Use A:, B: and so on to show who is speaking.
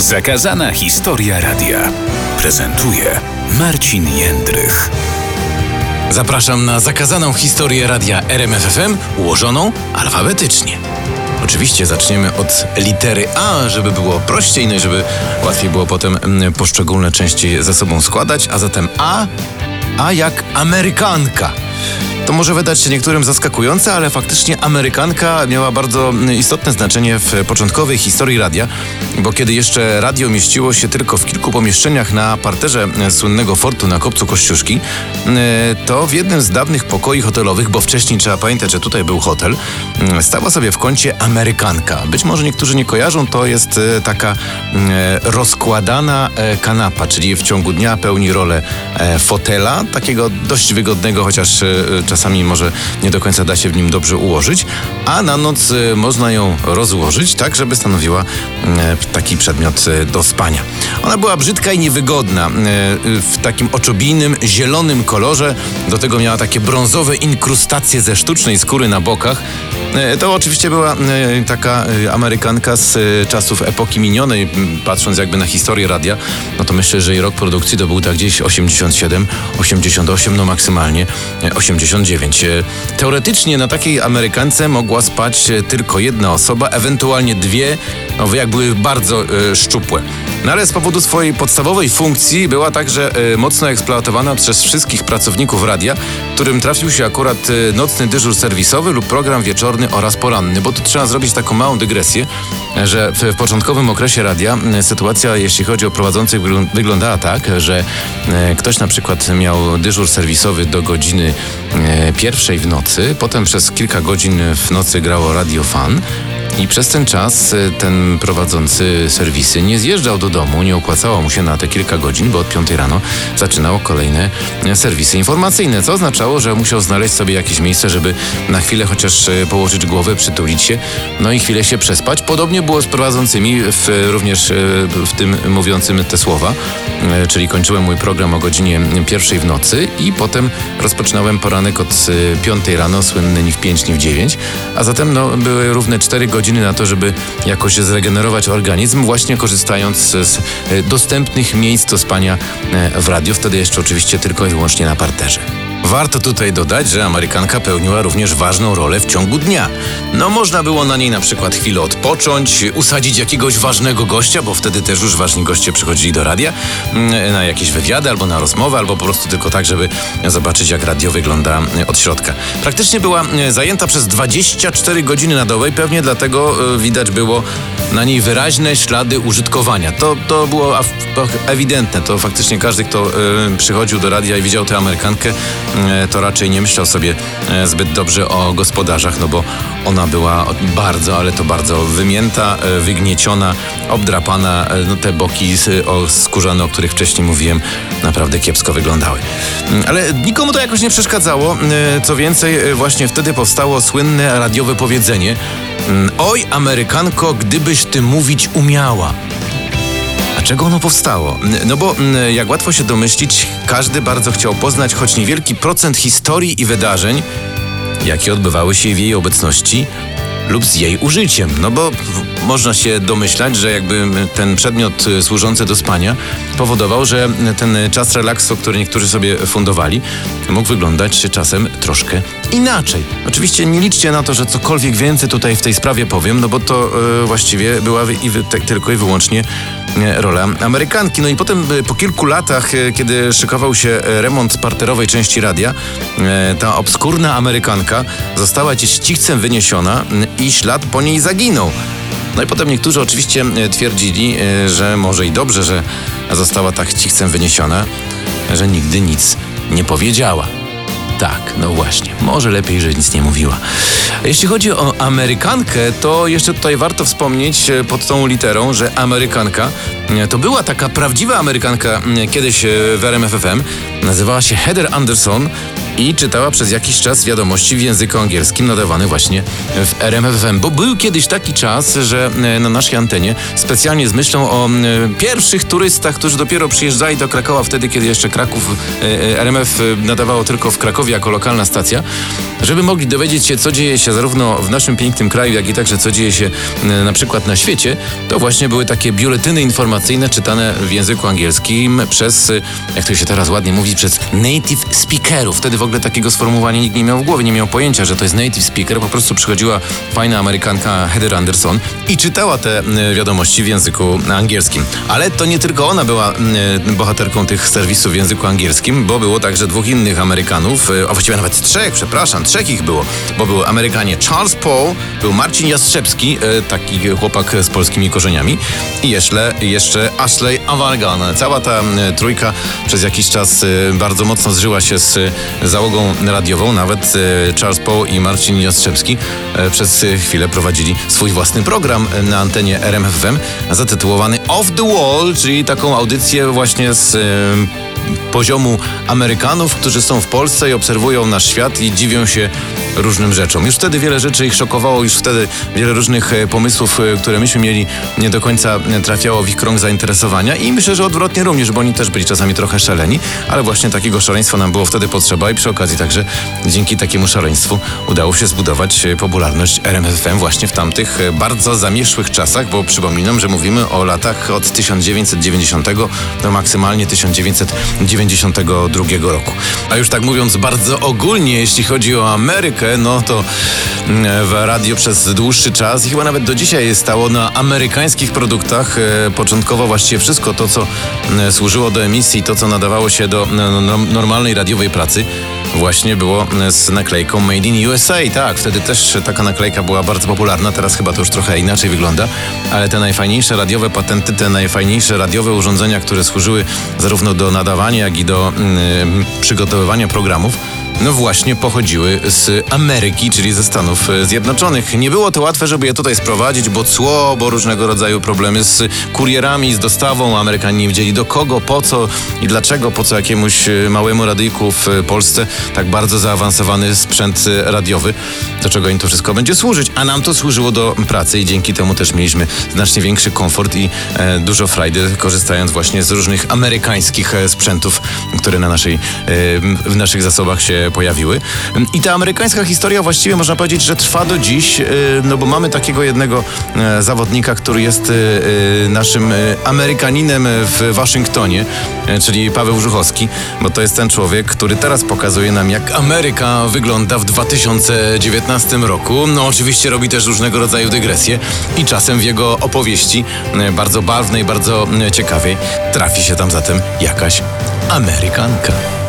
A: Zakazana historia radia prezentuje Marcin Jędrych.
B: Zapraszam na zakazaną historię radia RMFFM ułożoną alfabetycznie. Oczywiście zaczniemy od litery A, żeby było prościej, no i żeby łatwiej było potem mm, poszczególne części ze sobą składać, a zatem A, A jak Amerykanka. To może wydać się niektórym zaskakujące, ale faktycznie Amerykanka miała bardzo istotne znaczenie w początkowej historii radia, bo kiedy jeszcze radio mieściło się tylko w kilku pomieszczeniach na parterze mm, słynnego fortu na Kopcu Kościuszki, mm, to w jednym z dawnych pokoi hotelowych, bo wcześniej trzeba pamiętać, że tutaj był hotel, stała sobie w kącie Amerykanka. Być może niektórzy nie kojarzą, to jest e, taka rozkładana e, kanapa, czyli w ciągu dnia pełni rolę e, fotela, takiego dość wygodnego, chociaż czasami może nie do końca da się w nim dobrze ułożyć, a na noc e, można ją rozłożyć tak, żeby stanowiła e, taki przedmiot e, do spania. Ona była brzydka i niewygodna, w takim oczobijnym, zielonym kolorze. Do tego miała takie brązowe inkrustacje ze sztucznej skóry na bokach. To oczywiście była taka Amerykanka z czasów epoki minionej, patrząc jakby na historię radia, no to myślę, że jej rok produkcji to był tak gdzieś 87, 88, no maksymalnie 80 59. Teoretycznie na takiej Amerykance mogła spać e, tylko jedna osoba, ewentualnie dwie, no jak były bardzo y, szczupłe. No ale z powodu swojej podstawowej funkcji była także y, mocno eksploatowana przez wszystkich pracowników radia, którym trafił się akurat y, nocny dyżur serwisowy lub program wieczorny oraz poranny, bo tu trzeba zrobić taką małą dygresję, że w, w początkowym okresie radia sytuacja, jeśli chodzi o prowadzących, wyglądała tak, że ktoś na przykład miał dyżur serwisowy do godziny pierwszej w nocy, potem przez kilka godzin w nocy grało Radio Fan, i przez ten czas e, ten prowadzący serwisy nie zjeżdżał do domu, nie opłacało mu się na te kilka godzin, bo od 5 rano zaczynało kolejne serwisy informacyjne, co oznaczało, że musiał znaleźć sobie jakieś miejsce, żeby na chwilę chociaż e, położyć głowę, przytulić się, no i chwilę się przespać. Podobnie było z prowadzącymi, w, również w tym mówiącym te słowa, czyli kończyłem mój program o godzinie pierwszej w nocy i potem rozpoczynałem poranek od 5 rano, słynny ni w 5, ni w 9, a zatem no, były równe 4 godziny godziny na to, żeby jakoś zregenerować organizm, właśnie korzystając z dostępnych miejsc do spania e, w radio, wtedy jeszcze oczywiście tylko i wyłącznie na parterze. Warto tutaj dodać, że Amerykanka pełniła również ważną rolę w ciągu dnia. No można było na niej na przykład chwilę odpocząć, usadzić jakiegoś ważnego gościa, bo wtedy też już ważni goście przychodzili do radia, mm, na jakieś wywiady albo na rozmowę, albo po prostu tylko tak, żeby zobaczyć jak radio wygląda e, od środka. Praktycznie była e, zajęta przez 24 godziny na dobę i pewnie dlatego e, widać było na niej wyraźne ślady użytkowania. To, to było ewidentne, to faktycznie każdy, kto przychodził do radia i widział tę Amerykankę, to raczej nie myślał sobie e, zbyt dobrze o gospodarzach, no bo ona była bardzo, ale to bardzo wymięta, e, wygnieciona, obdrapana. No te boki skórzane, o których wcześniej mówiłem, naprawdę kiepsko wyglądały. Mm, ale nikomu to jakoś nie przeszkadzało. Co więcej, właśnie wtedy powstało słynne radiowe powiedzenie mm, Oj, Amerykanko, gdybyś ty mówić umiała. Dlaczego ono powstało? No bo jak łatwo się domyślić, każdy bardzo chciał poznać choć niewielki procent historii i wydarzeń, jakie odbywały się w jej obecności lub z jej użyciem. No bo można się domyślać, że jakby ten przedmiot y, służący do spania powodował, że ten czas relaksu, który niektórzy sobie fundowali, mógł wyglądać czasem troszkę inaczej. Oczywiście nie liczcie na to, że cokolwiek więcej tutaj w tej sprawie powiem, no bo to y, właściwie była i, tylko i wyłącznie y, rola Amerykanki. No i potem po kilku latach, kiedy szykował się remont parterowej części radia, ta obskurna Amerykanka została gdzieś cichcem wyniesiona i ślad po niej zaginął. No i potem niektórzy oczywiście e, twierdzili, e, że może i dobrze, że została tak cichcem wyniesiona, że nigdy nic nie powiedziała. Tak, no właśnie. Może lepiej, że nic nie mówiła. Jeśli chodzi o Amerykankę, to jeszcze tutaj warto wspomnieć e, pod tą literą, że Amerykanka to była taka prawdziwa Amerykanka kiedyś w RMFFM. Nazywała się Heather Anderson i czytała przez jakiś czas wiadomości w języku angielskim nadawane właśnie w RMFFM. Bo był kiedyś taki czas, że e, na naszej antenie specjalnie z myślą o e, pierwszych turystach, którzy dopiero przyjeżdżali do Krakowa wtedy, kiedy jeszcze Kraków e, RMF nadawało tylko w Krakowie jako lokalna stacja, żeby mogli dowiedzieć się, co dzieje się zarówno w naszym pięknym kraju, jak i także co dzieje się na przykład na świecie, to właśnie były takie biuletyny informacyjne czytane w języku angielskim przez, jak to się teraz ładnie mówi, przez native speakerów. Wtedy w ogóle takiego sformułowania nikt nie miał w głowie, nie miał pojęcia, że to jest native speaker. Po prostu przychodziła fajna Amerykanka Heather Anderson i czytała te e, wiadomości w języku angielskim. Ale to nie tylko ona była e, bohaterką tych serwisów w języku angielskim, bo było także dwóch innych Amerykanów, e, a właściwie nawet trzech, przepraszam, trzech ich było, bo były Amerykanie Charles Paul, był Marcin Jastrzębski, e, taki chłopak z polskimi korzeniami i jeszcze, jeszcze Ashley Avargan. Cała ta trójka przez jakiś czas e, bardzo mocno zżyła się z e, załogą radiową, nawet Charles Paul i Marcin Jastrzębski e, przez chwilę prowadzili swój własny program na antenie RMFFM zatytułowany Off the Wall, czyli taką audycję właśnie z poziomu Amerykanów, którzy są w Polsce i obserwują nasz świat i dziwią się różnym rzeczom. Już wtedy wiele rzeczy ich szokowało, już wtedy wiele różnych e, pomysłów, e, które myśmy mieli, nie do końca e, trafiało w ich krąg zainteresowania i myślę, że odwrotnie również, bo oni też byli czasami trochę szaleni, ale właśnie takiego szaleństwa nam było wtedy potrzeba i przy okazji także dzięki takiemu szaleństwu udało się zbudować popularność RMFFM właśnie w tamtych bardzo zamieszłych czasach, bo przypominam, że mówimy o latach od 1990 do maksymalnie 1992 roku. A już tak mówiąc bardzo ogólnie, jeśli chodzi o Amerykę, no to mm, w radio przez dłuższy czas i chyba nawet do dzisiaj stało na amerykańskich produktach. E, Początkowo właściwie wszystko to, co mm, służyło do emisji, to, co nadawało się do no, no, normalnej radiowej pracy, właśnie było mm, z naklejką Made in USA. Tak, wtedy też taka naklejka była bardzo popularna, teraz chyba to już trochę inaczej wygląda, ale te najfajniejsze radiowe patenty, te najfajniejsze radiowe urządzenia, które służyły zarówno do nadawania, jak i do mm, przygotowywania programów, no właśnie pochodziły z Ameryki, czyli ze Stanów e, Zjednoczonych. Nie było to łatwe, żeby je tutaj sprowadzić, bo cło, bo różnego rodzaju problemy z kurierami, z dostawą. Amerykanie nie wiedzieli do kogo, po co i dlaczego, po co jakiemuś e, małemu radyjku w e, Polsce tak bardzo zaawansowany sprzęt radiowy, do czego im to wszystko będzie służyć. A nam to służyło do pracy i dzięki temu też mieliśmy znacznie większy komfort i e, dużo frajdy, korzystając właśnie z różnych amerykańskich e, sprzętów, które na naszej, w naszych zasobach się pojawiły. I ta amerykańska historia właściwie można powiedzieć, że trwa do dziś, no bo mamy takiego jednego e, zawodnika, który jest e, e, naszym Amerykaninem w Waszyngtonie, czyli Paweł Żuchowski, bo to jest ten człowiek, który teraz pokazuje nam, jak Ameryka wygląda w 2019 roku. No oczywiście robi też różnego rodzaju dygresje i czasem w jego opowieści, bardzo barwnej, bardzo ciekawej, trafi się tam zatem jakaś Amerykanka.